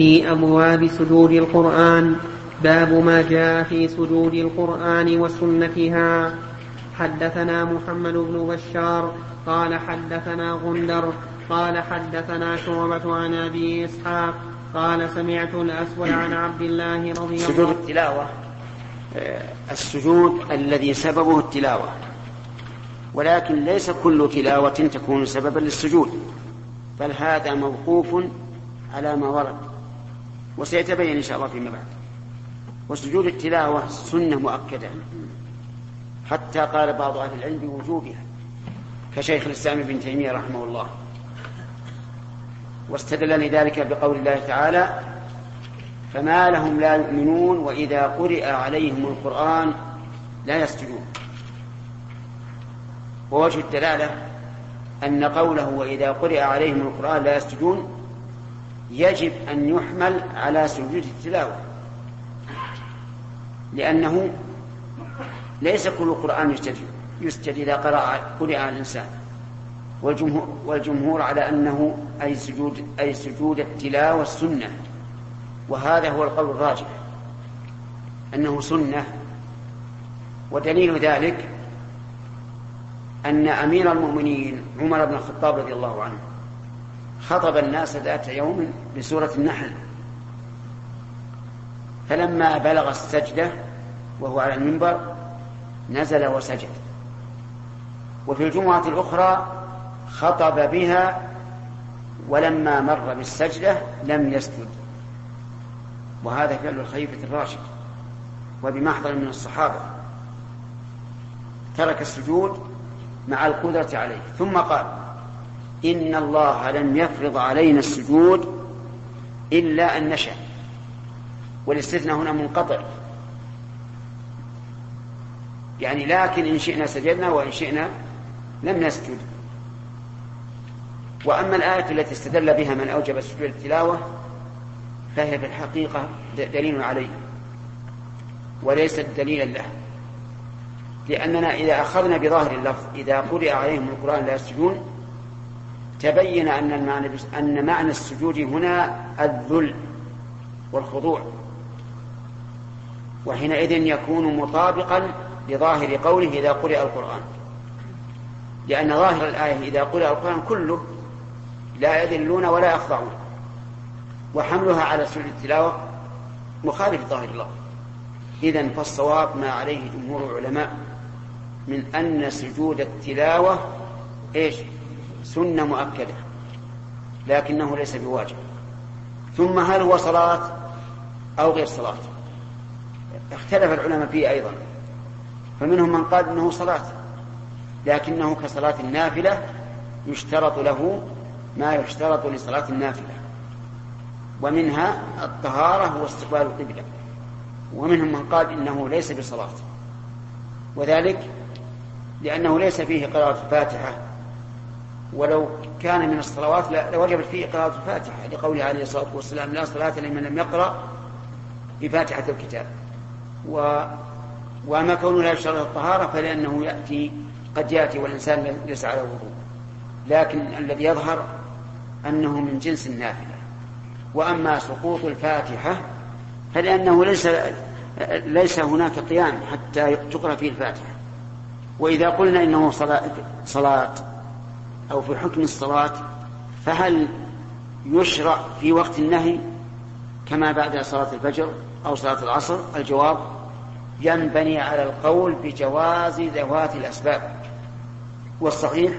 في أبواب سجود القرآن. باب ما جاء في سجود القرآن وسنتها. حدثنا محمد بن بشار قال حدثنا غندر قال حدثنا شعبة عن أبي إسحاق قال سمعت الأسود عن عبد الله رضي الله عنه. سجود التلاوة. آه، السجود الذي سببه التلاوة. ولكن ليس كل تلاوة تكون سببا للسجود بل هذا موقوف على ما ورد. وسيتبين إن شاء الله فيما بعد. وسجود التلاوة سنة مؤكدة. حتى قال بعض أهل العلم بوجوبها كشيخ الإسلام ابن تيمية رحمه الله. واستدل لذلك بقول الله تعالى فما لهم لا يؤمنون وإذا قرئ عليهم القرآن لا يسجدون. ووجه الدلالة أن قوله وإذا قرئ عليهم القرآن لا يسجدون يجب أن يحمل على سجود التلاوة. لأنه ليس كل قرآن يسجد يسجد إذا قرأ على الإنسان. والجمهور, والجمهور على أنه أي سجود أي سجود التلاوة السنة وهذا هو القول الراجح أنه سنة. ودليل ذلك أن أمير المؤمنين عمر بن الخطاب رضي الله عنه خطب الناس ذات يوم بسورة النحل. فلما بلغ السجدة وهو على المنبر نزل وسجد. وفي الجمعة الأخرى خطب بها ولما مر بالسجدة لم يسجد. وهذا فعل الخليفة الراشد وبمحضر من الصحابة. ترك السجود مع القدرة عليه. ثم قال إن الله لم يفرض علينا السجود إلا أن نشأ والاستثناء هنا منقطع. يعني لكن إن شئنا سجدنا وإن شئنا لم نسجد. وأما الآية التي استدل بها من أوجب سجود التلاوة فهي في الحقيقة دليل عليه وليست دليلا له. لأننا إذا أخذنا بظاهر اللفظ إذا قرئ عليهم القرآن لا يسجدون تبين أن المعنى أن معنى السجود هنا الذل والخضوع. وحينئذ يكون مطابقا لظاهر قوله إذا قرئ القرآن. لأن ظاهر الآية إذا قرئ القرآن كله لا يذلون ولا يخضعون. وحملها على سجود التلاوة مخالف ظاهر الله. إذا فالصواب ما عليه جمهور العلماء من أن سجود التلاوة إيش؟ سنة مؤكدة لكنه ليس بواجب. ثم هل هو صلاة أو غير صلاة؟ اختلف العلماء فيه أيضا فمنهم من قال إنه صلاة لكنه كصلاة النافلة يشترط له ما يشترط لصلاة النافلة. ومنها الطهارة واستقبال القبلة. ومنهم من قال إنه ليس بصلاة. وذلك لأنه ليس فيه قراءة الفاتحة ولو كان من الصلوات لوجبت فيه قراءة الفاتحة لقوله عليه الصلاة والسلام لا صلاة لمن لم يقرأ بفاتحة الكتاب. و وأما كونه لا يشترط الطهارة فلأنه يأتي قد يأتي والإنسان ليس على وضوء. لكن الذي يظهر أنه من جنس النافلة. وأما سقوط الفاتحة فلأنه ليس ليس هناك قيام حتى تقرأ فيه الفاتحة. وإذا قلنا إنه صلاة, صلاة أو في حكم الصلاة فهل يشرع في وقت النهي كما بعد صلاة الفجر أو صلاة العصر؟ الجواب ينبني على القول بجواز ذوات الأسباب والصحيح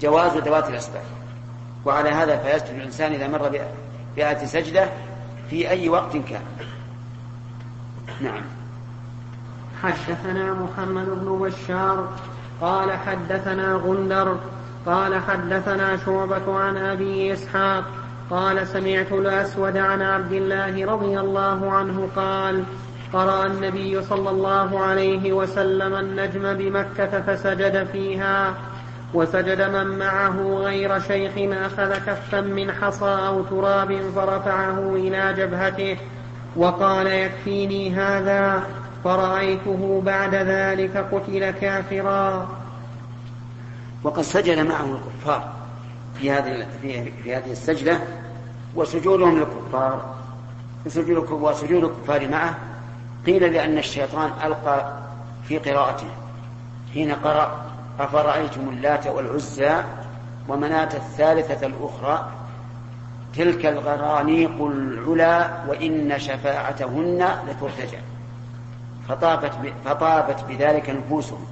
جواز ذوات الأسباب. وعلى هذا فيسجد الإنسان إذا مر بآية سجدة في أي وقت كان. نعم. حدثنا محمد بن بشار قال حدثنا غندر قال حدثنا شعبة عن أبي إسحاق قال سمعت الأسود عن عبد الله رضي الله عنه قال قرأ النبي صلى الله عليه وسلم النجم بمكة فسجد فيها وسجد من معه غير شيخ أخذ كفا من حصى أو تراب فرفعه إلى جبهته وقال يكفيني هذا فرأيته بعد ذلك قتل كافرا. وقد سجد معه الكفار في هذه في هذه السجدة وسجودهم للكفار سجود وسجود الكفار معه. قيل لأن الشيطان ألقى في قراءته. حين قرأ أفرأيتم اللات والعزى ومناة الثالثة الأخرى؟ تلك الغرانيق العلا وإن شفاعتهن لترتجى. فطابت, فطابت بذلك نفوسهم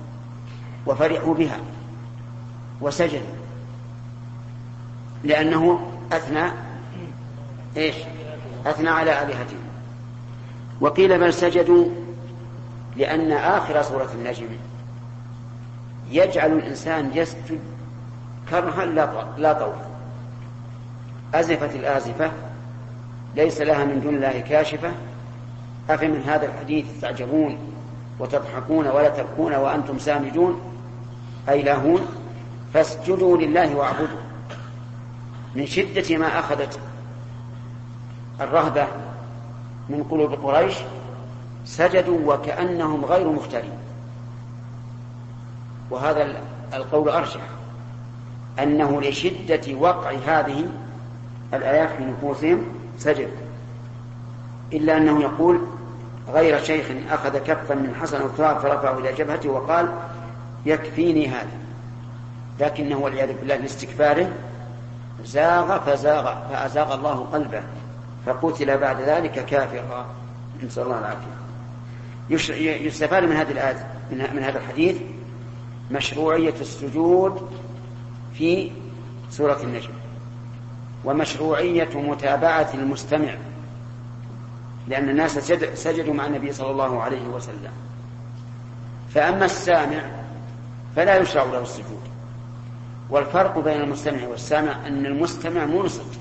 وفرحوا بها. وسجدوا لأنه أثنى إيش؟ أثنى على آلهتهم. وقيل بل سجدوا لأن آخر سورة النجم. يجعل الإنسان يسجد كرها لا طوف أزفت الآزفة ليس لها من دون الله كاشفة. أفمن هذا الحديث تعجبون وتضحكون ولا تبكون وأنتم سامدون؟ أي لاهون؟ فاسجدوا لله واعبدوا. من شدة ما أخذت الرهبة من قلوب قريش سجدوا وكأنهم غير مختارين وهذا القول أرجح أنه لشدة وقع هذه الآيات في نفوسهم سجد. إلا أنه يقول غير شيخ أخذ كفا من حسن التراب فرفعه إلى جبهته وقال يكفيني هذا. لكنه والعياذ بالله لاستكباره زاغ فزاغ فأزاغ الله قلبه فقتل بعد ذلك كافرا. نسأل الله العافية. يستفاد من هذه الآية من هذا الحديث مشروعية السجود في سورة النجم ومشروعية متابعة المستمع لأن الناس سجدوا مع النبي صلى الله عليه وسلم. فأما السامع فلا يشرع له السجود. والفرق بين المستمع والسامع أن المستمع منصت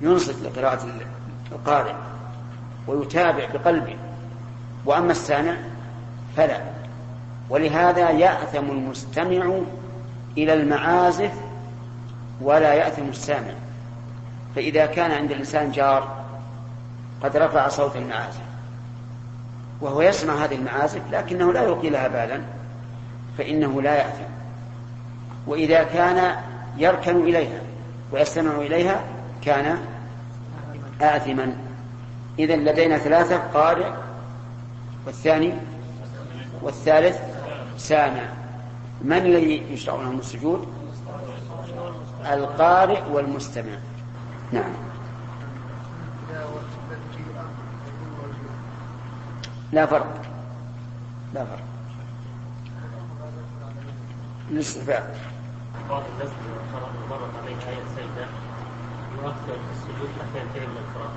ينصت لقراءة القارئ ويتابع بقلبه وأما السامع فلا. ولهذا يأثم المستمع إلى المعازف ولا يأثم السامع. فإذا كان عند الإنسان جار قد رفع صوت المعازف وهو يسمع هذه المعازف لكنه لا يلقي لها بالا فإنه لا يأثم. وإذا كان يركن إليها ويستمع إليها كان آثما. إذا لدينا ثلاثة قارئ والثاني والثالث سامع. من الذي يشرع لهم السجود؟ القارئ والمستمع. نعم. لا فرق. لا فرق. الاستفاء بعض الناس عليه آية سيدة يؤخر السجود حتى ينتهي من القراءة.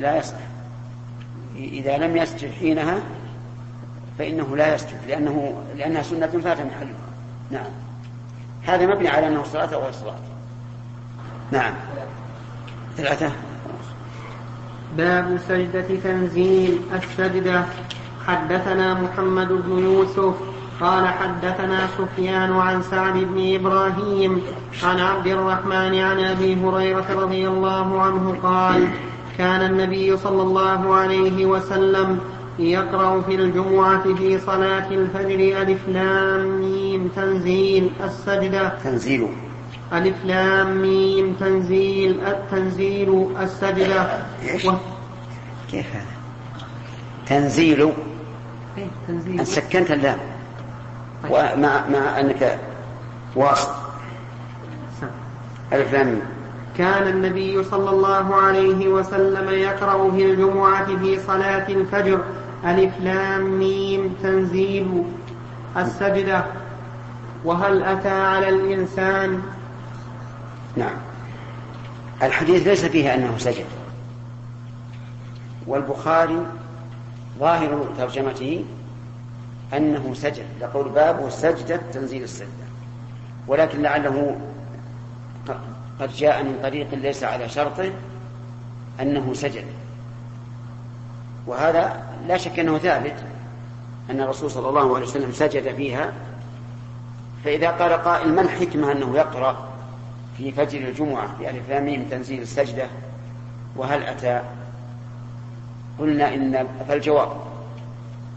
لا يصح. إذا لم يسجد حينها فإنه لا يسجد لأنه لأنها سنة فات محلها نعم. هذا مبني على أنه صلاة أو غير صلاة. نعم. ثلاثة. باب سجدة تنزيل السجدة. حدثنا محمد بن يوسف قال حدثنا سفيان عن سعد بن إبراهيم عن عبد الرحمن عن أبي هريرة رضي الله عنه قال كان النبي صلى الله عليه وسلم يقرأ في الجمعة في صلاة الفجر ألف لام ميم تنزيل السجدة تنزيل ألف لام ميم تنزيل التنزيل السجدة؟ و... كيف هذا؟ تنزيل إيه سكنت اللام. ومع مع أنك واصل. ألف لام كان النبي صلى الله عليه وسلم يقرأ في الجمعة في صلاة الفجر. ألف لام ميم تنزيل السجدة. وهل أتى على الإنسان؟ نعم. الحديث ليس فيه أنه سجد. والبخاري ظاهر ترجمته أنه سجد لقول باب سجدة تنزيل السجدة. ولكن لعله قد جاء من طريق ليس على شرطه أنه سجد. وهذا لا شك أنه ثابت أن الرسول صلى الله عليه وسلم سجد فيها. فإذا قال قائل ما الحكمة أنه يقرأ في فجر الجمعة في ألف لام تنزيل السجدة؟ وهل أتى؟ قلنا إن فالجواب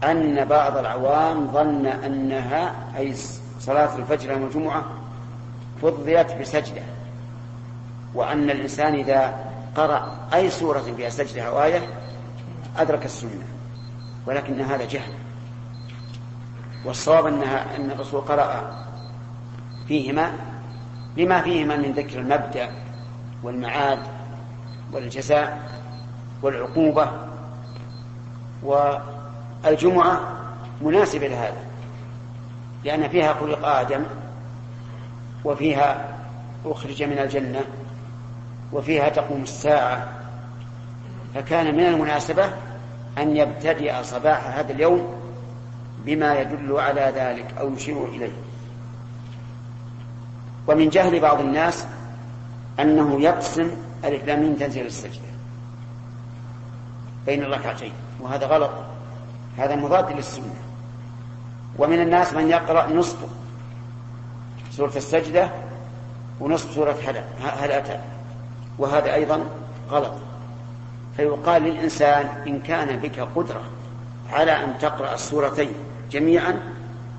أن بعض العوام ظن أنها أي صلاة الفجر يوم الجمعة فضلت بسجدة وأن الإنسان إذا قرأ أي سورة فيها سجدة أو آية أدرك السنة ولكن هذا جهل. والصواب أنها أن الرسول قرأ فيهما لما فيهما من ذكر المبدأ والمعاد والجزاء والعقوبة والجمعة مناسبة لهذا لأن فيها خلق آدم وفيها أخرج من الجنة وفيها تقوم الساعة فكان من المناسبة أن يبتدئ صباح هذا اليوم بما يدل على ذلك أو يشير إليه. ومن جهل بعض الناس أنه يقسم ألف لام تنزيل السجدة بين الركعتين وهذا غلط. هذا مضاد للسنة. ومن الناس من يقرأ نصف سورة السجدة ونصف سورة هل أتى. وهذا أيضا غلط. فيقال للإنسان إن كان بك قدرة على أن تقرأ السورتين جميعا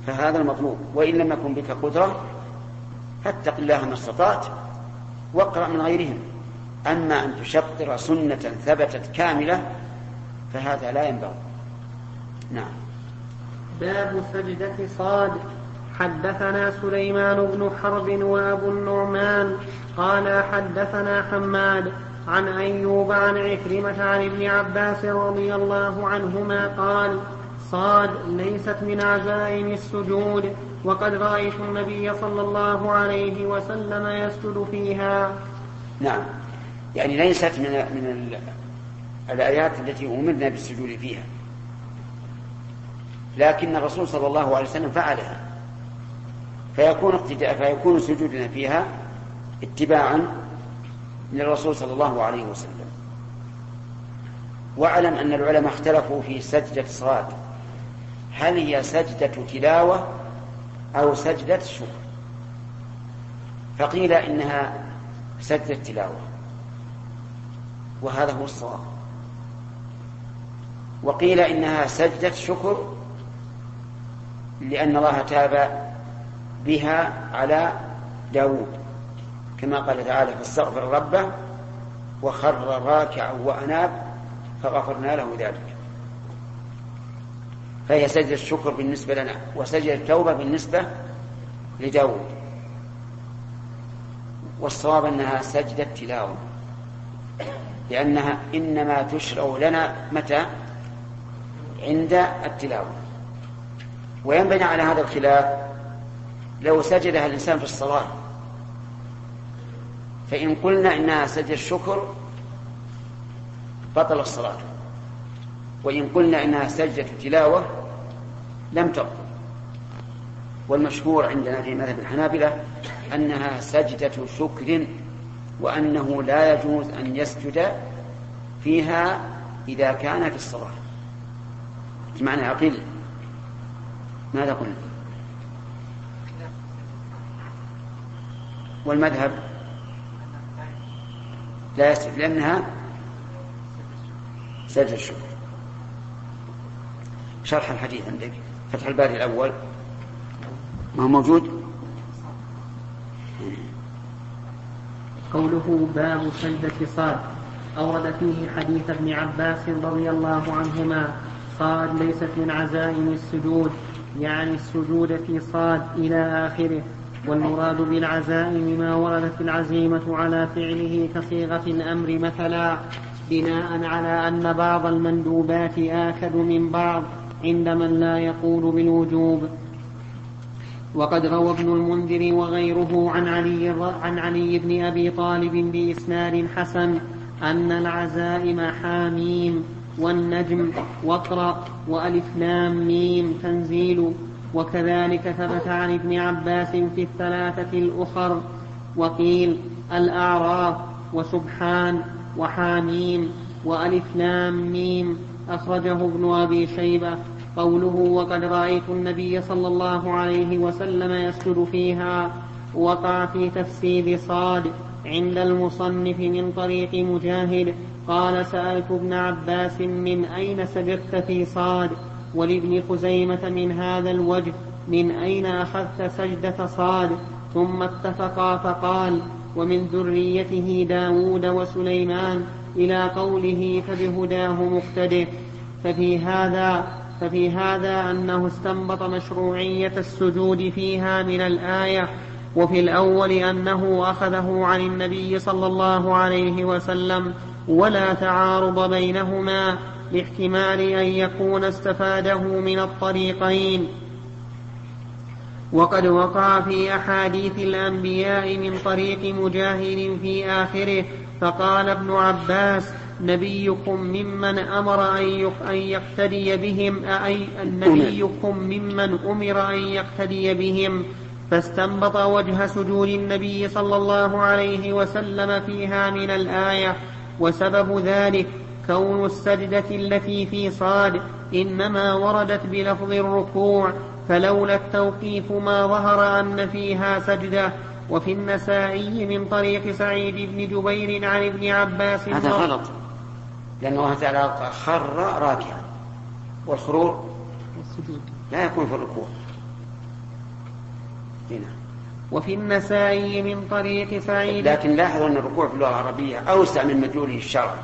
فهذا المطلوب. وإن لم يكن بك قدرة فاتق الله ما استطعت واقرأ من غيرهم. أما أن تشطر سنة ثبتت كاملة فهذا لا ينبغي. نعم. باب سجدة صاد. حدثنا سليمان بن حرب وأبو النعمان قال حدثنا حماد عن أيوب عن عكرمة عن ابن عباس رضي الله عنهما قال صاد ليست من عزائم السجود وقد رأيت النبي صلى الله عليه وسلم يسجد فيها. نعم. يعني ليست من من الآيات التي أمرنا بالسجود فيها. لكن الرسول صلى الله عليه وسلم فعلها. فيكون اقتداء فيكون سجودنا فيها اتباعا للرسول صلى الله عليه وسلم. واعلم أن العلماء اختلفوا في سجدة صاد هل هي سجدة تلاوة أو سجدة شكر؟ فقيل إنها سجدة تلاوة. وهذا هو الصواب. وقيل إنها سجدة شكر لأن الله تاب بها على داود. كما قال تعالى فاستغفر ربه وخر راكعا وأناب فغفرنا له ذلك. فهي سجدة الشكر بالنسبة لنا وسجدة التوبة بالنسبة لداود. والصواب أنها سجدة تلاوة لأنها إنما تشرع لنا متى؟ عند التلاوة. وينبني على هذا الخلاف لو سجدها الإنسان في الصلاة. فإن قلنا إنها سجد الشكر بطل الصلاة. وإن قلنا إنها سجدة تلاوة لم تبطل. والمشهور عندنا في مذهب الحنابلة أنها سجدة شكر وأنه لا يجوز أن يسجد فيها إذا كان في الصلاة. معنى عقيل ماذا قلنا؟ والمذهب لا يسجد لأنها سجد الشكر. شرح الحديث عندك. فتح الباري الأول. ما هو موجود؟ قوله باب سجدة صاد أورد فيه حديث ابن عباس رضي الله عنهما. صاد ليست من عزائم السجود. يعني السجود في صاد إلى آخره والمراد بالعزائم ما وردت العزيمة على فعله كصيغة الأمر مثلا بناء على أن بعض المندوبات آكد من بعض عند من لا يقول بالوجوب. وقد روى ابن المنذر وغيره عن علي عن علي بن أبي طالب بإسناد حسن أن العزائم حاميم والنجم واقرا وألف لام ميم تنزيل وكذلك ثبت عن ابن عباس في الثلاثة الأخر وقيل الأعراف وسبحان وحاميم وألف لام ميم أخرجه ابن أبي شيبة قوله وقد رأيت النبي صلى الله عليه وسلم يسجد فيها وقع في تفسير صاد عند المصنف من طريق مجاهد قال سألت ابن عباس من أين سجدت في صاد؟ ولابن خزيمة من هذا الوجه من أين أخذت سجدة صاد؟ ثم اتفقا فقال ومن ذريته داود وسليمان إلى قوله فبهداه مقتده. ففي هذا ففي هذا أنه استنبط مشروعية السجود فيها من الآية وفي الأول أنه أخذه عن النبي صلى الله عليه وسلم. ولا تعارض بينهما لاحتمال أن يكون استفاده من الطريقين. وقد وقع في أحاديث الأنبياء من طريق مجاهد في آخره فقال ابن عباس نبيكم ممن أمر أن يقتدي بهم أي نبيكم ممن أمر أن يقتدي بهم؟ فاستنبط وجه سجود النبي صلى الله عليه وسلم فيها من الآية. وسبب ذلك كون السجدة التي في صاد إنما وردت بلفظ الركوع فلولا التوقيف ما ظهر أن فيها سجدة. وفي النسائي من طريق سعيد بن جبير عن ابن عباس هذا غلط لأن الله تعالى خر راكعا والخرور لا يكون في الركوع. هنا. وفي النسائي من طريق سعيد. لكن لاحظوا أن الركوع في اللغة العربية أوسع من مدلوله الشرعي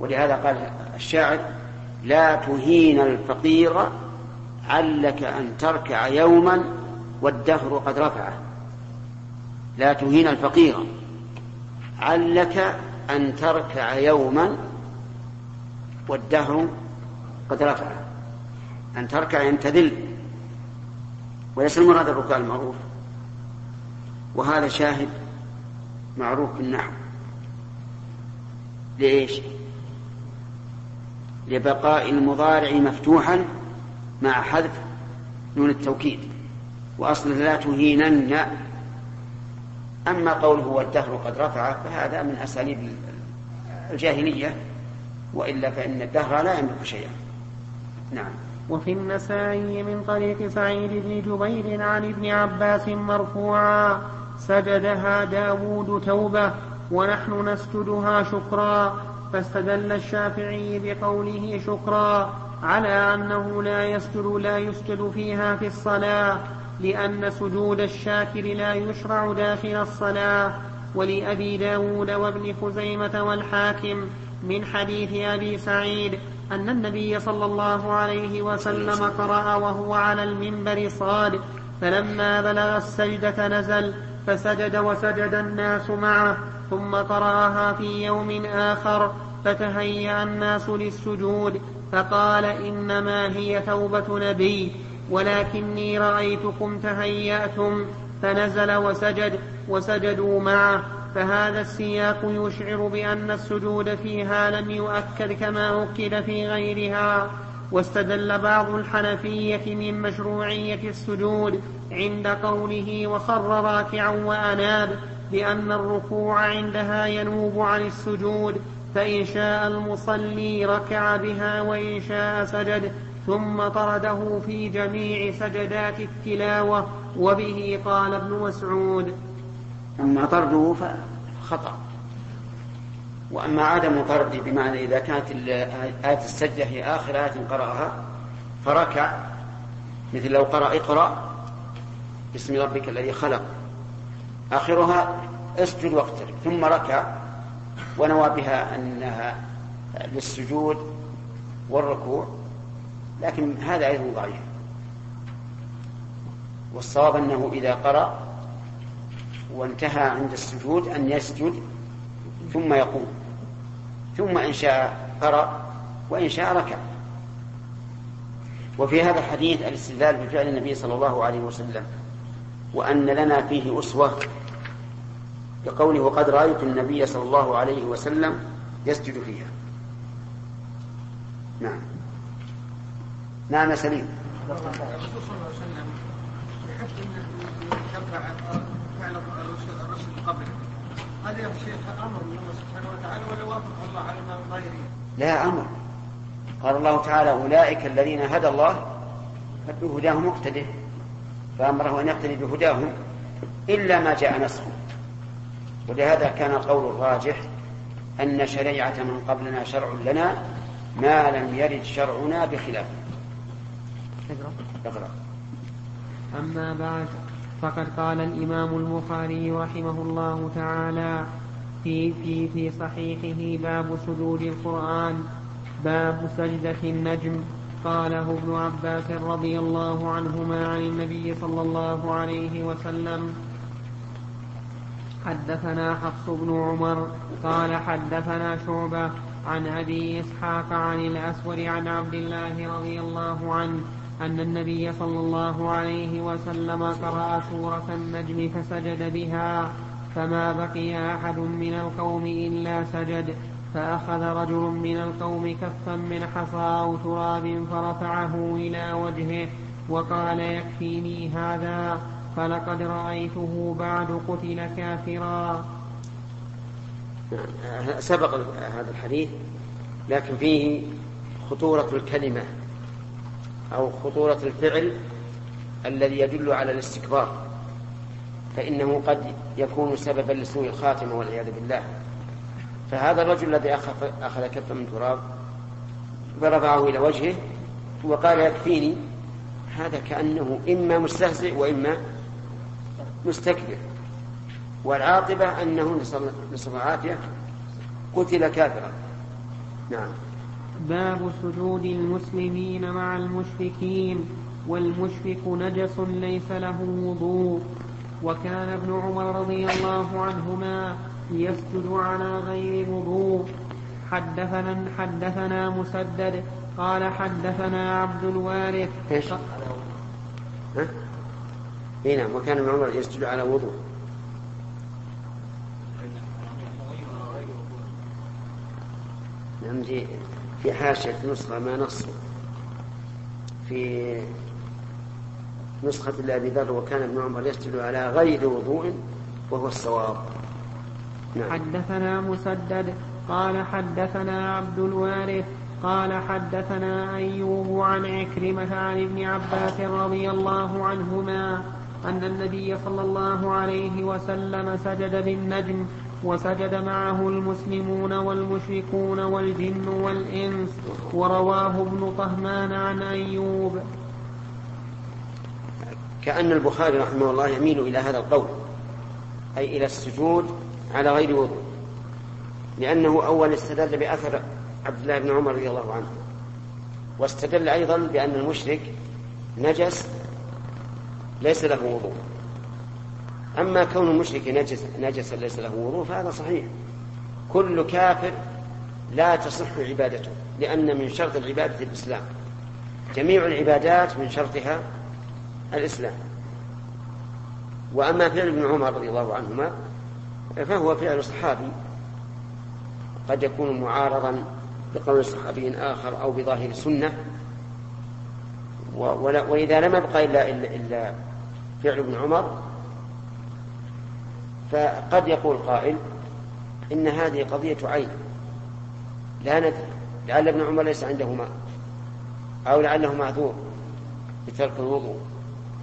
ولهذا قال الشاعر لا تهين الفقير علك أن تركع يوما والدهر قد رفعه. لا تهين الفقير علك أن تركع يوما والدهر قد رفعه. أن تركع أن تذل وليس المراد الركوع المعروف. وهذا شاهد معروف بالنحو. لإيش؟ لبقاء المضارع مفتوحا مع حذف نون التوكيد. وأصلا لا تهينن. أما قوله والدهر قد رفعه فهذا من أساليب الجاهلية. وإلا فإن الدهر لا يملك شيئا. نعم. وفي النسائي من طريق سعيد بن جبير عن ابن عباس مرفوعا سجدها داود توبة ونحن نسجدها شكرا. فاستدل الشافعي بقوله شكرا على أنه لا يسجد لا يسجد فيها في الصلاة لأن سجود الشاكر لا يشرع داخل الصلاة. ولأبي داود وابن خزيمة والحاكم من حديث أبي سعيد أن النبي صلى الله عليه وسلم قرأ وهو على المنبر صاد فلما بلغ السجدة نزل فسجد وسجد الناس معه ثم قرأها في يوم آخر فتهيأ الناس للسجود فقال إنما هي توبة نبي ولكني رأيتكم تهيأتم فنزل وسجد وسجدوا معه. فهذا السياق يشعر بأن السجود فيها لم يؤكد كما أكد في غيرها واستدل بعض الحنفية من مشروعية السجود عند قوله وخر راكعا وأناب بأن الركوع عندها ينوب عن السجود فإن شاء المصلي ركع بها وإن شاء سجد ثم طرده في جميع سجدات التلاوة وبه قال ابن مسعود. أما طرده فخطأ. وأما عدم طرده بمعنى إذا كانت آية السجدة هي آخر آية قرأها فركع مثل لو قرأ اقرأ باسم ربك الذي خلق. آخرها اسجد واقترب ثم ركع ونوى بها أنها للسجود والركوع لكن هذا أيضا ضعيف. والصواب أنه إذا قرأ وانتهى عند السجود أن يسجد ثم يقوم. ثم إن شاء قرأ وإن شاء ركع. وفي هذا الحديث الاستدلال بفعل النبي صلى الله عليه وسلم وأن لنا فيه أسوة بقوله وقد رأيت النبي صلى الله عليه وسلم يسجد فيها. نعم. نعم سليم. صلى الله عليه وسلم فعل الرسل قبله هذا يا شيخ أمر من الله سبحانه وتعالى ولا وافق الله على ما غيره؟ لا أمر. قال الله تعالى أولئك الذين هدى الله فبهداهم مقتده فأمره أن يقتدي بهداهم إلا ما جاء نسخه ولهذا كان القول الراجح أن شريعة من قبلنا شرع لنا ما لم يرد شرعنا بخلافه اقرأ. أما بعد فقد قال الإمام البخاري رحمه الله تعالى في في في صحيحه باب سجود القرآن باب سجدة النجم. قاله ابن عباس رضي الله عنهما عن النبي صلى الله عليه وسلم حدثنا حفص بن عمر قال حدثنا شعبة عن أبي إسحاق عن الأسود عن عبد الله رضي الله عنه أن النبي صلى الله عليه وسلم قرأ سورة النجم فسجد بها فما بقي أحد من القوم إلا سجد. فأخذ رجل من القوم كفا من حصى أو تراب فرفعه إلى وجهه وقال يكفيني هذا فلقد رأيته بعد قتل كافرا. سبق هذا الحديث لكن فيه خطورة الكلمة. أو خطورة الفعل الذي يدل على الاستكبار فإنه قد يكون سببا لسوء الخاتمة والعياذ بالله. فهذا الرجل الذي أخذ, أخذ كفا من تراب ورفعه إلى وجهه وقال يكفيني. هذا كأنه إما مستهزئ وإما مستكبر. والعاقبة أنه نسأل العافية قتل كافرا. نعم. باب سجود المسلمين مع المشركين. والمشرك نجس ليس له وضوء. وكان ابن عمر رضي الله عنهما يسجد على غير وضوء. حدثنا حدثنا مسدد. قال حدثنا عبد الوارث. إيش؟ ها؟ اي نعم وكان ابن عمر يسجد على وضوء. نعم في حاشية نسخة ما نص في نسخة لأبي ذر وكان ابن عمر يسجد على غير وضوء وهو الصواب نعم. حدثنا مسدد قال حدثنا عبد الوارث قال حدثنا أيوب عن عكرمة عن ابن عباس رضي الله عنهما أن النبي صلى الله عليه وسلم سجد بالنجم وسجد معه المسلمون والمشركون والجن والإنس ورواه ابن طهمان عن أيوب. كأن البخاري رحمه الله يميل إلى هذا القول أي إلى السجود على غير وضوء لأنه أول استدل بأثر عبد الله بن عمر رضي الله عنه واستدل أيضا بأن المشرك نجس ليس له وضوء. أما كون المشرك نجس نجسا ليس له وضوء فهذا صحيح. كل كافر لا تصح عبادته لأن من شرط العبادة الإسلام. جميع العبادات من شرطها الإسلام. وأما فعل ابن عمر رضي الله عنهما فهو فعل صحابي. قد يكون معارضا بقول صحابي آخر أو بظاهر سنة. وإذا لم يبقى إلا, إلا, إلا فعل ابن عمر فقد يقول قائل إن هذه قضية عين. لا ندري. لعل ابن عمر ليس عنده ماء أو لعله معذور بترك الوضوء.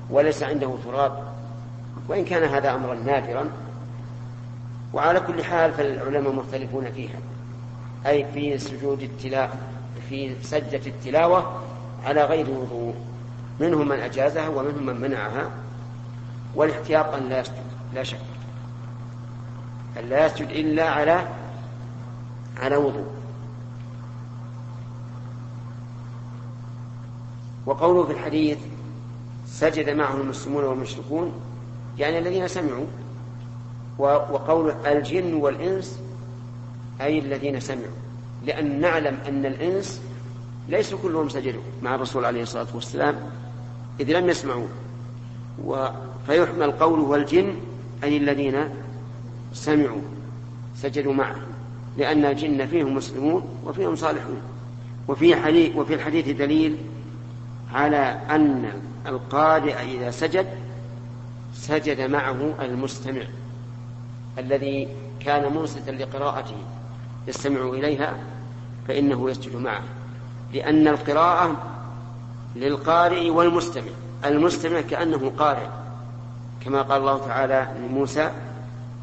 وليس عنده تراب. وإن كان هذا أمرا نادرا. وعلى كل حال فالعلماء مختلفون فيها. أي في سجود التلاوة في سجدة التلاوة على غير وضوء. منهم من أجازها ومنهم من منعها. والاحتياط أن لا يسجد لا شك. أن لا يسجد إلا على على وضوء. وقوله في الحديث سجد معه المسلمون والمشركون يعني الذين سمعوا وقول الجن والإنس أي الذين سمعوا. لأن نعلم أن الإنس ليسوا كلهم سجدوا مع الرسول عليه الصلاة والسلام إذ لم يسمعوا فيحمل قوله والجن أي الذين سمعوا سجدوا معه لأن الجن فيهم مسلمون وفيهم صالحون. وفي حديث وفي الحديث دليل على أن القارئ إذا سجد سجد معه المستمع الذي كان منصتا لقراءته يستمع إليها فإنه يسجد معه. لأن القراءة للقارئ والمستمع المستمع كأنه قارئ كما قال الله تعالى لموسى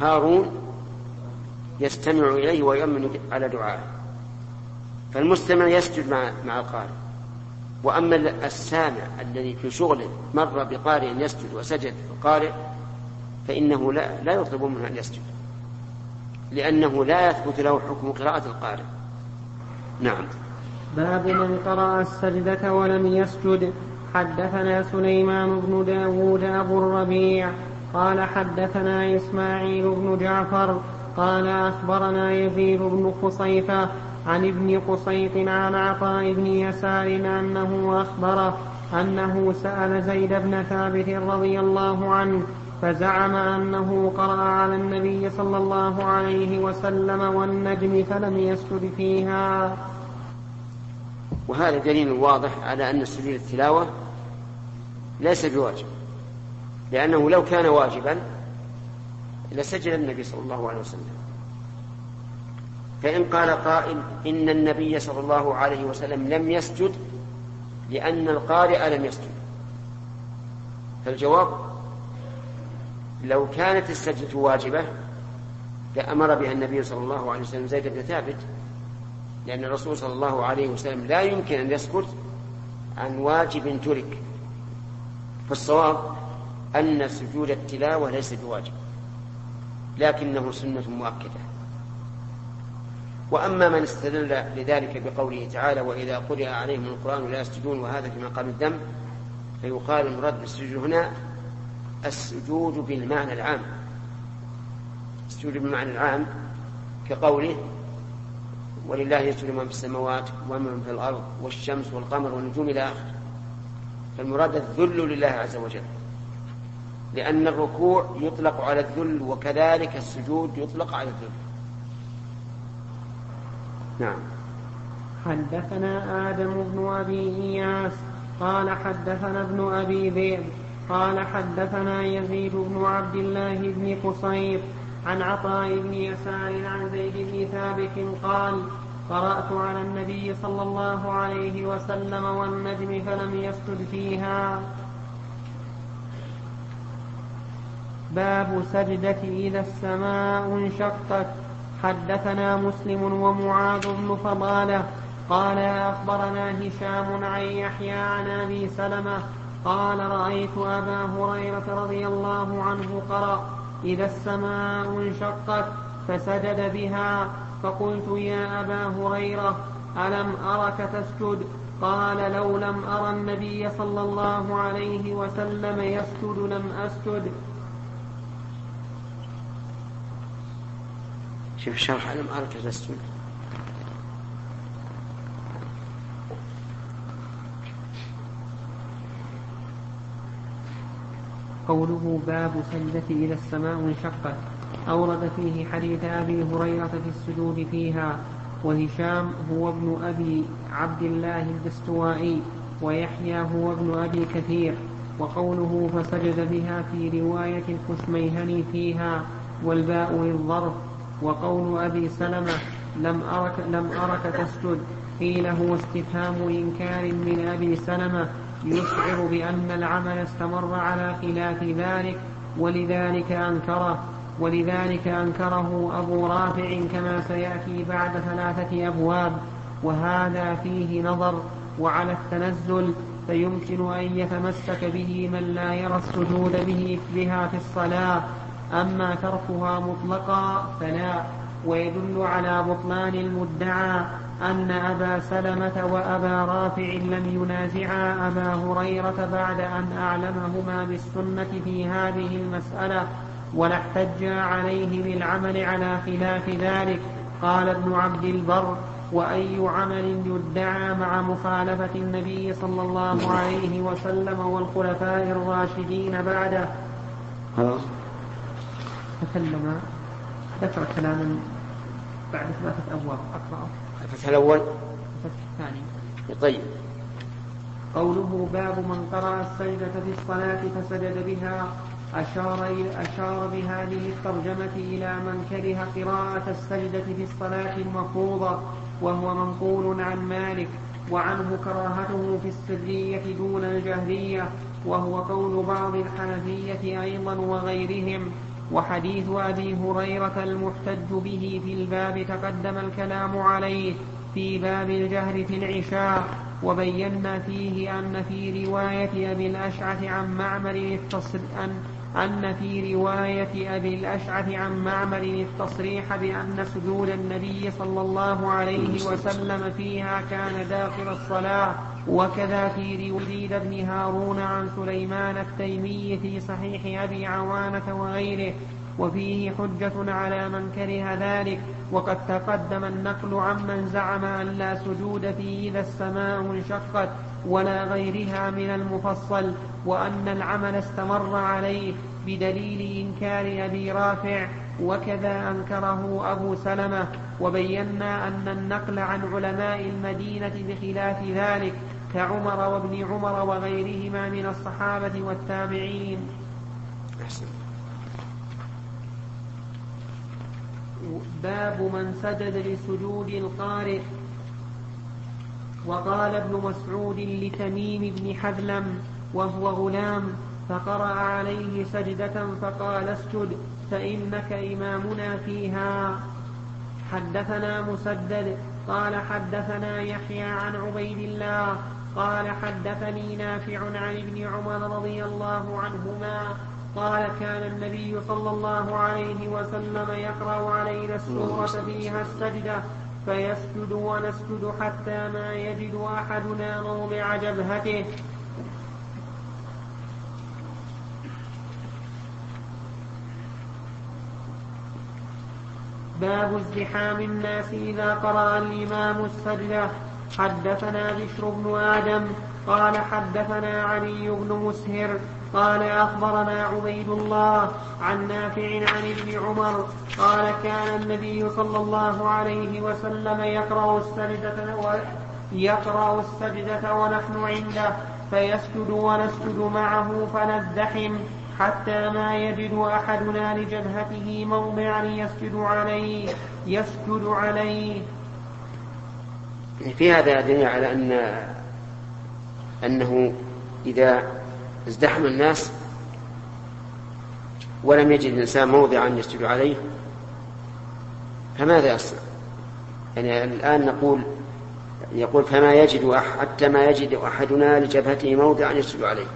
هارون يستمع إليه ويؤمن على دعائه. فالمستمع يسجد مع مع القارئ. وأما السامع الذي في شغله مر بقارئ يسجد وسجد القارئ فإنه لا, لا يطلب منه أن يسجد. لأنه لا يثبت له حكم قراءة القارئ. نعم. باب من قرأ السجدة ولم يسجد. حدثنا سليمان بن داود أبو الربيع قال حدثنا إسماعيل بن جعفر قال أخبرنا يزيد بن خصيفة عن ابن قصيط عن عطاء بن يسار أنه أخبره أنه سأل زيد بن ثابت رضي الله عنه فزعم أنه قرأ على النبي صلى الله عليه وسلم والنجم فلم يسجد فيها. وهذا دليل واضح على أن سجود التلاوة ليس بواجب. لأنه لو كان واجبا لسجد النبي صلى الله عليه وسلم. فإن قال قائل إن النبي صلى الله عليه وسلم لم يسجد لأن القارئ لم يسجد. فالجواب لو كانت السجدة واجبة لأمر بها النبي صلى الله عليه وسلم زيد بن ثابت لأن الرسول صلى الله عليه وسلم لا يمكن أن يسكت عن واجب ترك. فالصواب أن سجود التلاوة ليس بواجب لكنه سنة مؤكدة. وأما من استدل لذلك بقوله تعالى وإذا قرئ عليهم القرآن لا يسجدون وهذا في مقام الذنب فيقال المراد بالسجود هنا السجود بالمعنى العام. السجود بالمعنى العام كقوله ولله يسجد من في السماوات ومن في الأرض والشمس والقمر والنجوم إلى آخره. فالمراد الذل لله عز وجل. لأن الركوع يطلق على الذل وكذلك السجود يطلق على الذل. نعم. حدثنا آدم بن أبي إياس قال حدثنا ابن أبي ذئب قال حدثنا يزيد بن عبد الله بن قصير عن عطاء بن يسار عن زيد بن ثابت قال قرأت على النبي صلى الله عليه وسلم والنجم فلم يسجد فيها. باب سجدة إذا السماء انشقت. حدثنا مسلم ومعاذ بن فضالة. قال أخبرنا هشام عن يحيى عن أبي سلمة. قال رأيت أبا هريرة رضي الله عنه قرأ إذا السماء انشقت فسجد بها. فقلت يا أبا هريرة ألم أرك تسجد؟ قال لو لم أرى النبي صلى الله عليه وسلم يسجد لم أسجد. شوف شرح ألم أرك تسجد قوله باب سجدة إذا السماء انشقت أورد فيه حديث أبي هريرة في السجود فيها وهشام هو ابن أبي عبد الله الدستوائي ويحيى هو ابن أبي كثير وقوله فسجد بها في رواية الكشميهني فيها والباء للظرف. وقول أبي سلمة لم أرك, لم أرك تسجد. قيل هو استفهام إنكار من أبي سلمة. يشعر بأن العمل استمر على خلاف ذلك ولذلك أنكره. ولذلك أنكره أبو رافع كما سيأتي بعد ثلاثة أبواب. وهذا فيه نظر وعلى التنزل فيمكن أن يتمسك به من لا يرى السجود به بها في الصلاة. أما تركها مطلقا فلا ويدل على بطلان المدعى أن أبا سلمة وأبا رافع لم ينازعا أبا هريرة بعد أن أعلمهما بالسنة في هذه المسألة ولا احتجا عليه بالعمل على خلاف ذلك. قال ابن عبد البر وأي عمل يدعى مع مخالفة النبي صلى الله عليه وسلم والخلفاء الراشدين بعده؟ تكلم ذكر كلاما بعد ثلاثة أبواب. أقرأه الفتح الأول. الفتح الثاني. طيب. قوله باب من قرأ السجدة في الصلاة فسجد بها أشار, أشار بهذه الترجمة إلى من كره قراءة السجدة في الصلاة المفروضة وهو منقول عن مالك وعنه كراهته في السرية دون الجهرية وهو قول بعض الحنفية أيضا وغيرهم. وحديث أبي هريرة المحتج به في الباب تقدم الكلام عليه في باب الجهر في العشاء وبينا فيه أن في رواية أبي الأشعث عن معمر أن أن في رواية أبي الأشعث عن معمر التصريح بأن سجود النبي صلى الله عليه وسلم فيها كان داخل الصلاة. وكذا في رواية ابن هارون عن سليمان التيمي في صحيح أبي عوانة وغيره وفيه حجة على من كره ذلك وقد تقدم النقل عمن زعم أن لا سجود فيه إذا السماء انشقت ولا غيرها من المفصل وأن العمل استمر عليه بدليل إنكار أبي رافع وكذا أنكره أبو سلمة وبينا أن النقل عن علماء المدينة بخلاف ذلك. كعمر وابن عمر وغيرهما من الصحابة والتابعين. أحسن. باب من سجد لسجود القارئ. وقال ابن مسعود لتميم بن حذلم وهو غلام فقرأ عليه سجدة فقال اسجد فإنك إمامنا فيها. حدثنا مسدد قال حدثنا يحيى عن عبيد الله قال حدثني نافع عن ابن عمر رضي الله عنهما قال كان النبي صلى الله عليه وسلم يقرأ علينا السورة فيها السجدة فيسجد ونسجد حتى ما يجد أحدنا موضع جبهته. باب ازدحام الناس إذا قرأ الإمام السجدة. حدثنا بشر بن آدم قال حدثنا علي بن مسهر قال أخبرنا عبيد الله عن نافع عن ابن عمر قال كان النبي صلى الله عليه وسلم يقرأ السجدة يقرأ السجدة ونحن عنده فيسجد ونسجد معه فنزدحم حتى ما يجد أحدنا لجبهته موضعا يسجد عليه يسجد عليه. في هذا دليل على أن أنه إذا ازدحم الناس ولم يجد الإنسان موضعا يسجد عليه فماذا يصنع؟ يعني الآن نقول يقول فما يجد حتى ما يجد أحدنا لجبهته موضعا يسجد عليه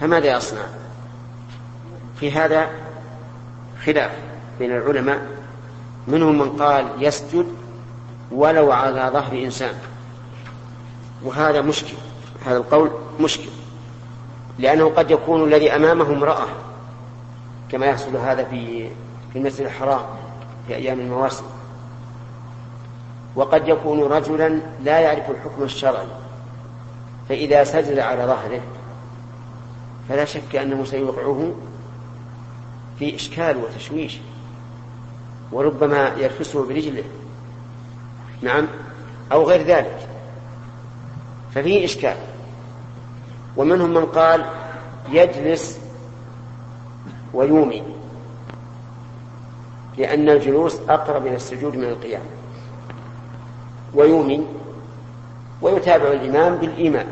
فماذا يصنع؟ في هذا خلاف بين العلماء منهم من قال يسجد ولو على ظهر إنسان. وهذا مشكل هذا القول مشكل لأنه قد يكون الذي أمامه امرأة كما يحصل هذا في في المسجد الحرام في أيام المواسم. وقد يكون رجلا لا يعرف الحكم الشرعي فإذا سجد على ظهره فلا شك أنه سيوقعه في إشكال وتشويش وربما يرفسه برجله. نعم؟ أو غير ذلك. ففيه إشكال. ومنهم من قال يجلس ويومي لأن الجلوس أقرب إلى السجود من القيام. ويومي ويتابع الإمام بالإيمان.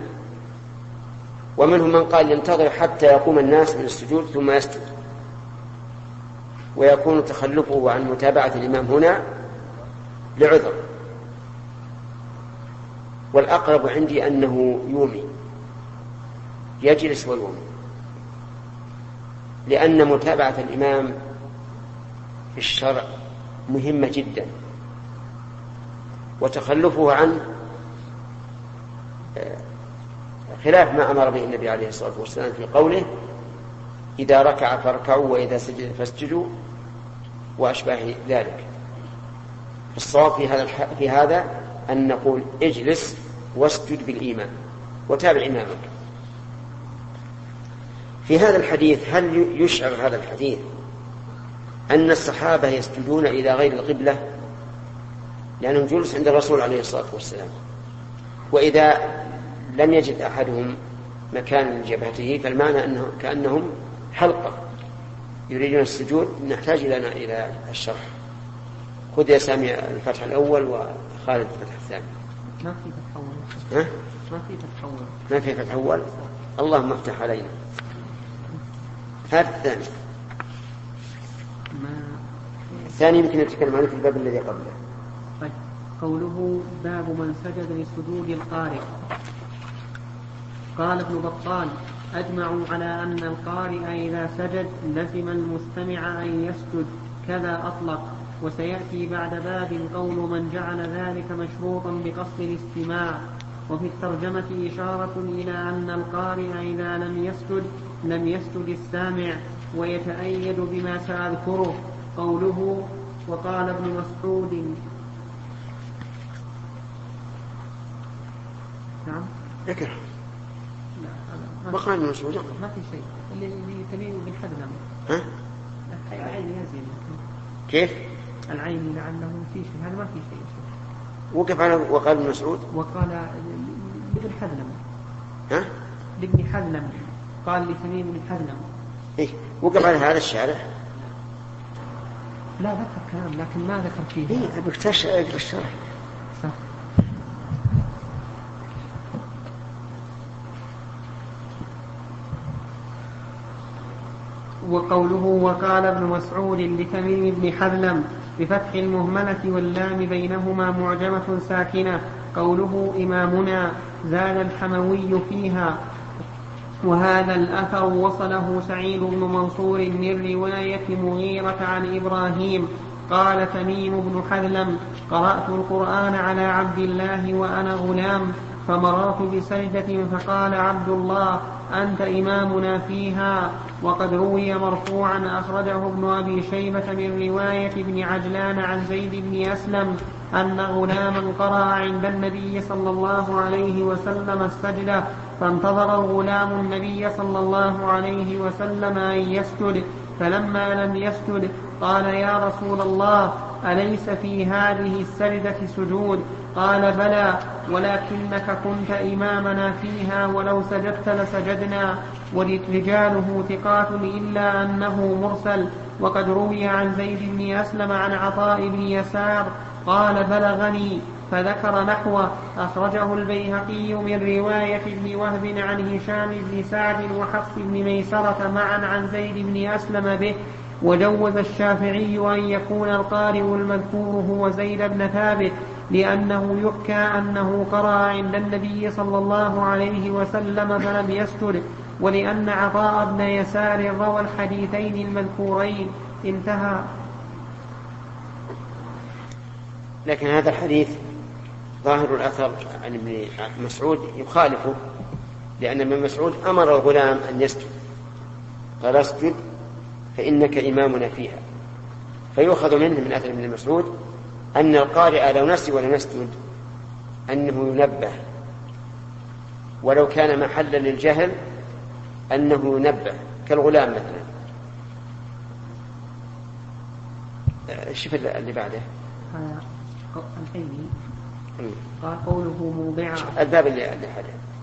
ومنهم من قال ينتظر حتى يقوم الناس من السجود ثم يسجد. ويكون تخلفه عن متابعة الإمام هنا لعذر. والأقرب عندي أنه يومي يجلس ويومي لأن متابعة الإمام في الشرع مهمة جدا. وتخلفه عن آه، خلاف ما أمر به النبي عليه الصلاة والسلام في قوله إذا ركع فاركعوا وإذا سجد فاسجدوا وأشباه ذلك. الصواب في هذا في هذا أن نقول اجلس واسجد بالإيمان وتابع إمامك. في هذا الحديث هل يشعر هذا الحديث أن الصحابة يسجدون إلى غير القبلة؟ لأنهم جلوس عند الرسول عليه الصلاة والسلام. وإذا لم يجد أحدهم مكان لجبهته فالمعنى أنه كأنهم حلقة يريدون السجود نحتاج لنا إلى الشرح. خذ يا سامي الفتح الأول وخالد الفتح الثاني. ما في فتح أول؟ ما في فتح أول. ما في فتح أول. اللهم افتح علينا. هذا الثاني. ما الثاني يمكن نتكلم عنه في الباب الذي قبله. طيب. قوله باب من سجد لسجود القارئ. قال ابن بطال أجمعوا على أن القارئ إذا سجد لزم المستمع أن يسجد كذا أطلق. وسيأتي بعد باب قول من جعل ذلك مشروطا بقصد الاستماع. وفي الترجمة إشارة إلى أن القارئ إذا لم يسجد لم يسجد السامع ويتأيد بما سأذكره. قوله وقال ابن مسعود. نعم. اقرأ. لا هذا ما قال ابن مسعود. ما في شيء. اللي تميم بن حزم ها؟ كيف؟ العين لعله في شيء. هذا ما في شيء. وقف على وقال ابن مسعود؟ وقال لابن حزم. ها؟ لابن حزم. قال لتميم بن حزم. إيه؟ وقف على هذا الشارع لا ذكر كلام لكن ما ذكر فيه. اي ابيك تش- اقرا الشرح وقوله وقال ابن مسعود لتميم بن حذلم بفتح المهملة واللام بينهما معجمة ساكنة قوله إمامنا زاد الحموي فيها. وهذا الأثر وصله سعيد بن منصور من رواية مغيرة عن إبراهيم قال تميم بن حذلم قرأت القرآن على عبد الله وأنا غلام فمررت بسجدة فقال عبد الله أنت إمامنا فيها وقد روي مرفوعا أخرجه ابن أبي شيبة من رواية ابن عجلان عن زيد بن أسلم أن غلاما قرأ عند النبي صلى الله عليه وسلم السجدة فانتظر الغلام النبي صلى الله عليه وسلم أن يسجد فلما لم يسجد قال يا رسول الله أليس في هذه السجدة سجود؟ قال بلى ولكنك كنت إمامنا فيها ولو سجدت لسجدنا ورجاله ثقات إلا أنه مرسل. وقد روي عن زيد بن أسلم عن عطاء بن يسار قال بلغني فذكر نحوه. أخرجه البيهقي من رواية ابن وهب عن هشام بن سعد وحفص بن ميسرة معا عن زيد بن أسلم به وجوز الشافعي أن يكون القارئ المذكور هو زيد بن ثابت لأنه يحكى أنه قرأ عند النبي صلى الله عليه وسلم فلم يسجد ولأن عطاء بن يسار روى الحديثين المذكورين. انتهى. لكن هذا الحديث ظاهر الأثر عن ابن مسعود يخالفه لأن ابن مسعود أمر الغلام أن يسجد. قال اسجد فإنك إمامنا فيها. فيؤخذ منه من أثر ابن مسعود أن القارئ لو نسي ولم يسجد أنه ينبه. ولو كان محلا للجهل أنه ينبه كالغلام مثلا. شوف اللي بعده. الحيني قال قوله موضعا. الباب اللي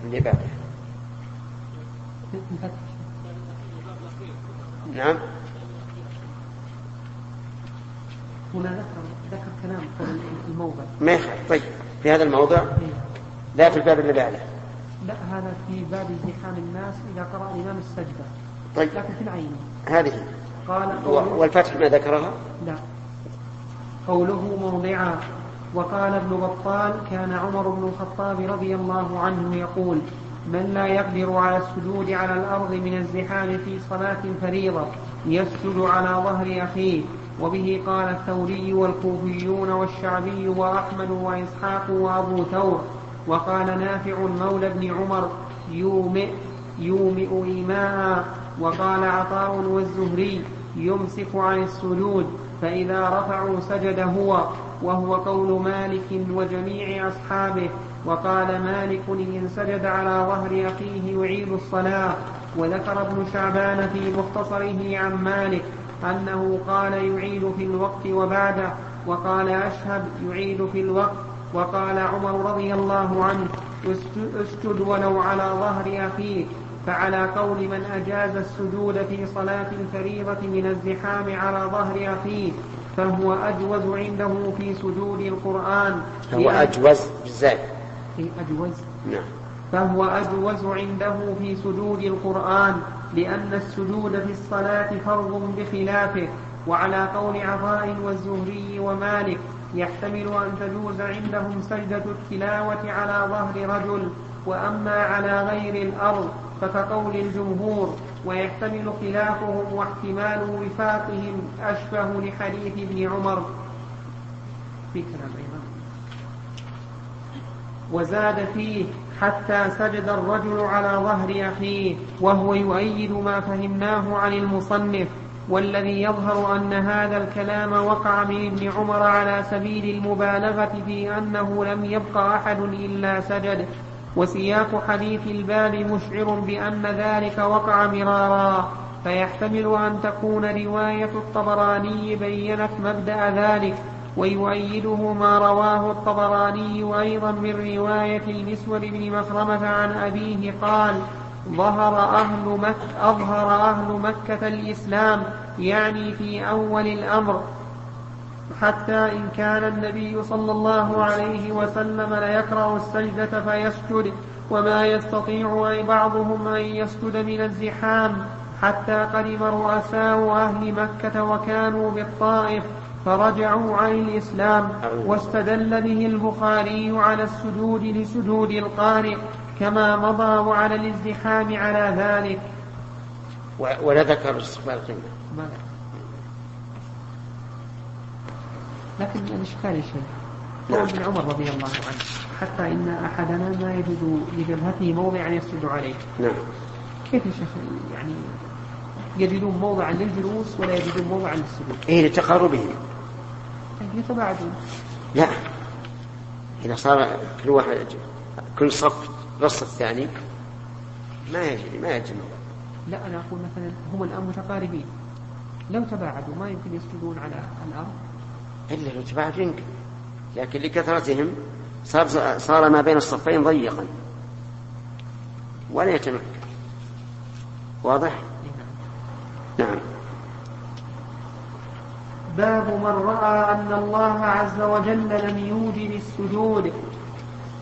اللي بعده. نعم. هنا ذكر ذكر كلام الموضع. ما يخالف. طيب. في هذا الموضع. لا في الباب اللي بعده. لا هذا في باب ازدحام الناس إذا قرأ الإمام السجدة. طيب. لكن في العين. هذه. قال والفتح ما ذكرها؟ لا. قوله موضعا. وقال ابن بطال كان عمر بن الخطاب رضي الله عنه يقول من لا يقدر على السجود على الأرض من الزحام في صلاة فريضة يسجد على ظهر أخيه. وبه قال الثوري والكوفيون والشعبي وأحمد وإسحاق وأبو ثور وقال نافع مولى بن عمر يومئ يومئ إيماء. وقال عطاء والزهري يمسك عن السجود فإذا رفعوا سجد هو وهو قول مالك وجميع أصحابه. وقال مالك إن سجد على ظهر أخيه يعيد الصلاة. وذكر ابن شعبان في مختصره عن مالك أنه قال يعيد في الوقت وبعده وقال أشهب يعيد في الوقت وقال عمر رضي الله عنه أسجد- ولو على ظهر أخيك فعلى قول من أجاز السجود في صلاة الفريضة من الزحام على ظهر أخيه فهو أجوز عنده في سجود القرآن. هو أجوز بالزاي إيه، أجوز؟ نعم. فهو أجوز عنده في سجود القرآن. لأن السجود في الصلاة فرض بخلافه وعلى قول عطاء والزهري ومالك يحتمل أن تجوز عندهم سجدة التلاوة على ظهر رجل وأما على غير الأرض فكقول الجمهور ويحتمل خلافهم واحتمال وفاقهم أشبه لحديث ابن عمر. كلام أيضا. وزاد فيه حتى سجد الرجل على ظهر أخيه وهو يؤيد ما فهمناه عن المصنف والذي يظهر أن هذا الكلام وقع من ابن عمر على سبيل المبالغة في أنه لم يبق أحد إلا سجد. وسياق حديث الباب مشعر بأن ذلك وقع مرارا. فيحتمل أن تكون رواية الطبراني بينت مبدأ ذلك. ويؤيده ما رواه الطبراني أيضا من رواية المسور بن مخرمة عن أبيه قال ظهر أهل مكة أظهر أهل مكة الإسلام يعني في أول الأمر حتى إن كان النبي صلى الله عليه وسلم ليكره السجدة فيسجد وما يستطيع أي بعضهم أن يسجد من الزحام حتى قدم رؤساء أهل مكة وكانوا بالطائف فرجعوا عن الإسلام واستدل به البخاري على السجود لسجود القارئ كما مضى وعلى الازدحام على ذلك. ولا ذكر استقبال القبلة. لكن الإشكال شيء. قول ابن عمر رضي الله عنه. حتى إن أحدنا ما يجد لجبهته موضعا يسجد عليه. نعم. كيف يا شيخ؟ يعني يجدون موضعا للجلوس ولا يجدون موضعا للسجود؟ إيه لتقاربهم لا. إذا صار كل واحد كل صف نص الثاني ما يجري ما يجري. لا أنا أقول مثلا هم الآن متقاربين. لو تباعدوا ما يمكن يسجدون على الأرض؟ إلا لو تباعدوا يمكن لكن لكثرتهم صار صار ما بين الصفين ضيقا. ولا يتمكن. واضح؟ نعم. باب من رأى أن الله عز وجل لم يوجب السجود.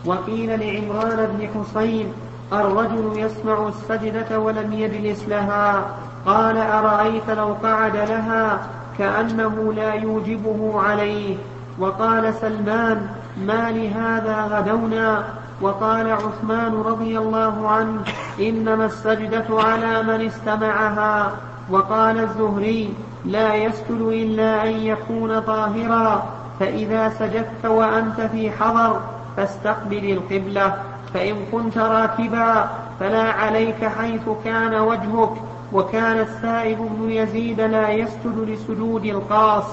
وقيل لعمران بن حسين الرجل يسمع السجدة ولم يجلس لها. قال أرأيت لو قعد لها كأنه لا يوجبه عليه. وقال سلمان ما لهذا غدونا؟ وقال عثمان رضي الله عنه إنما السجدة على من استمعها. وقال الزهري لا يسجد إلا أن يكون طاهرا. فإذا سجدت وأنت في حضر فاستقبل القبلة. فإن كنت راكبا فلا عليك حيث كان وجهك. وكان السائب بن يزيد لا يسجد لسجود القاص.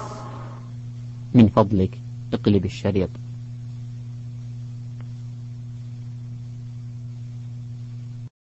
من فضلك اقلب الشريط.